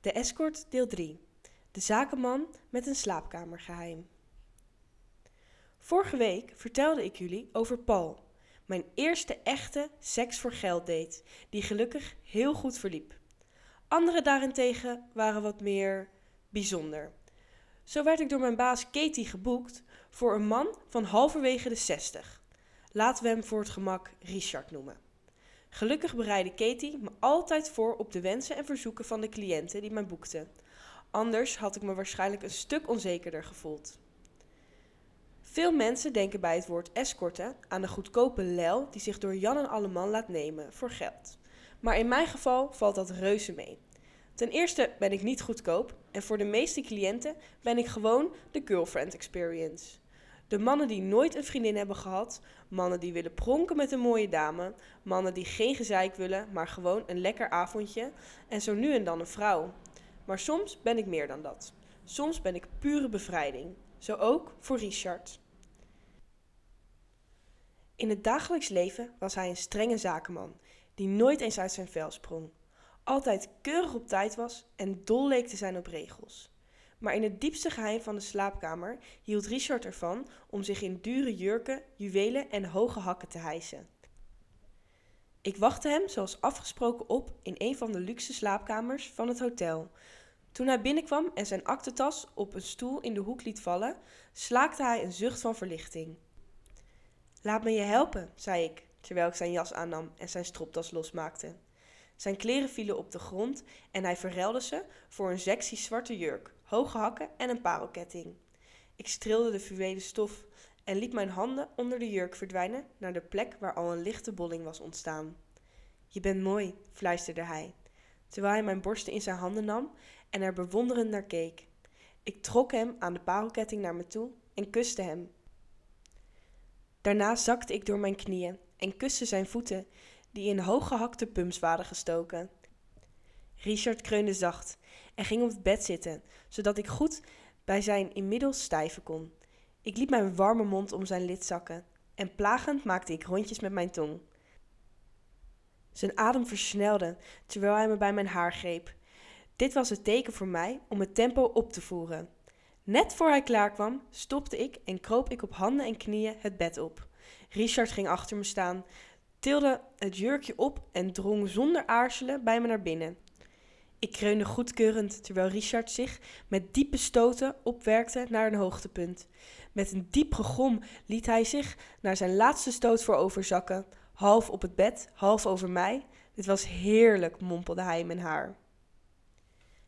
De escort deel 3. De zakenman met een slaapkamergeheim. Vorige week vertelde ik jullie over Paul, mijn eerste echte seks voor geld date, die gelukkig heel goed verliep. Andere daarentegen waren wat meer bijzonder. Zo werd ik door mijn baas Katie geboekt voor een man van halverwege de 60. Laten we hem voor het gemak Richard noemen. Gelukkig bereidde Katie me altijd voor op de wensen en verzoeken van de cliënten die mij boekten. Anders had ik me waarschijnlijk een stuk onzekerder gevoeld. Veel mensen denken bij het woord escorten aan de goedkope lel die zich door Jan en Alleman laat nemen voor geld. Maar in mijn geval valt dat reuze mee. Ten eerste ben ik niet goedkoop en voor de meeste cliënten ben ik gewoon de girlfriend experience. De mannen die nooit een vriendin hebben gehad, mannen die willen pronken met een mooie dame, mannen die geen gezeik willen, maar gewoon een lekker avondje en zo nu en dan een vrouw. Maar soms ben ik meer dan dat. Soms ben ik pure bevrijding. Zo ook voor Richard. In het dagelijks leven was hij een strenge zakenman, die nooit eens uit zijn vel sprong. Altijd keurig op tijd was en dol leek te zijn op regels. Maar in het diepste geheim van de slaapkamer hield Richard ervan om zich in dure jurken, juwelen en hoge hakken te hijsen. Ik wachtte hem zoals afgesproken op in een van de luxe slaapkamers van het hotel. Toen hij binnenkwam en zijn aktentas op een stoel in de hoek liet vallen, slaakte hij een zucht van verlichting. Laat me je helpen, zei ik, terwijl ik zijn jas aannam en zijn stropdas losmaakte. Zijn kleren vielen op de grond en hij verruilde ze voor een sexy zwarte jurk, hoge hakken en een parelketting. Ik streelde de fluwelen stof en liet mijn handen onder de jurk verdwijnen naar de plek waar al een lichte bolling was ontstaan. Je bent mooi, fluisterde hij, terwijl hij mijn borsten in zijn handen nam en er bewonderend naar keek. Ik trok hem aan de parelketting naar me toe en kuste hem. Daarna zakte ik door mijn knieën en kuste zijn voeten, die in hooggehakte pumps waren gestoken. Richard kreunde zacht en ging op het bed zitten, zodat ik goed bij zijn inmiddels stijven kon. Ik liet mijn warme mond om zijn lid zakken en plagend maakte ik rondjes met mijn tong. Zijn adem versnelde terwijl hij me bij mijn haar greep. Dit was het teken voor mij om het tempo op te voeren. Net voor hij klaar kwam, stopte ik en kroop ik op handen en knieën het bed op. Richard ging achter me staan, tilde het jurkje op en drong zonder aarzelen bij me naar binnen. Ik kreunde goedkeurend terwijl Richard zich met diepe stoten opwerkte naar een hoogtepunt. Met een diep gegom liet hij zich naar zijn laatste stoot vooroverzakken, half op het bed, half over mij. Dit was heerlijk, mompelde hij in mijn haar.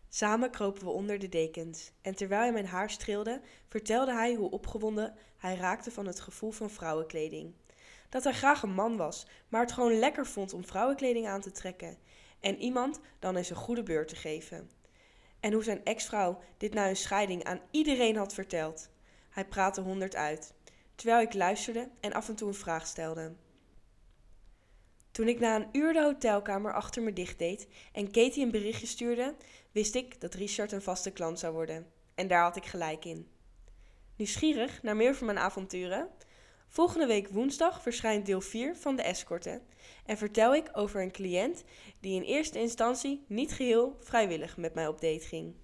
Samen kropen we onder de dekens en terwijl hij mijn haar streelde, vertelde hij hoe opgewonden hij raakte van het gevoel van vrouwenkleding. Dat hij graag een man was, maar het gewoon lekker vond om vrouwenkleding aan te trekken en iemand dan eens een goede beurt te geven. En hoe zijn ex-vrouw dit na hun scheiding aan iedereen had verteld. Hij praatte honderd uit, terwijl ik luisterde en af en toe een vraag stelde. Toen ik na een uur de hotelkamer achter me dicht deed en Katie een berichtje stuurde, wist ik dat Richard een vaste klant zou worden. En daar had ik gelijk in. Nieuwsgierig naar meer van mijn avonturen? Volgende week woensdag verschijnt deel 4 van de escorten en vertel ik over een cliënt die in eerste instantie niet geheel vrijwillig met mij op date ging.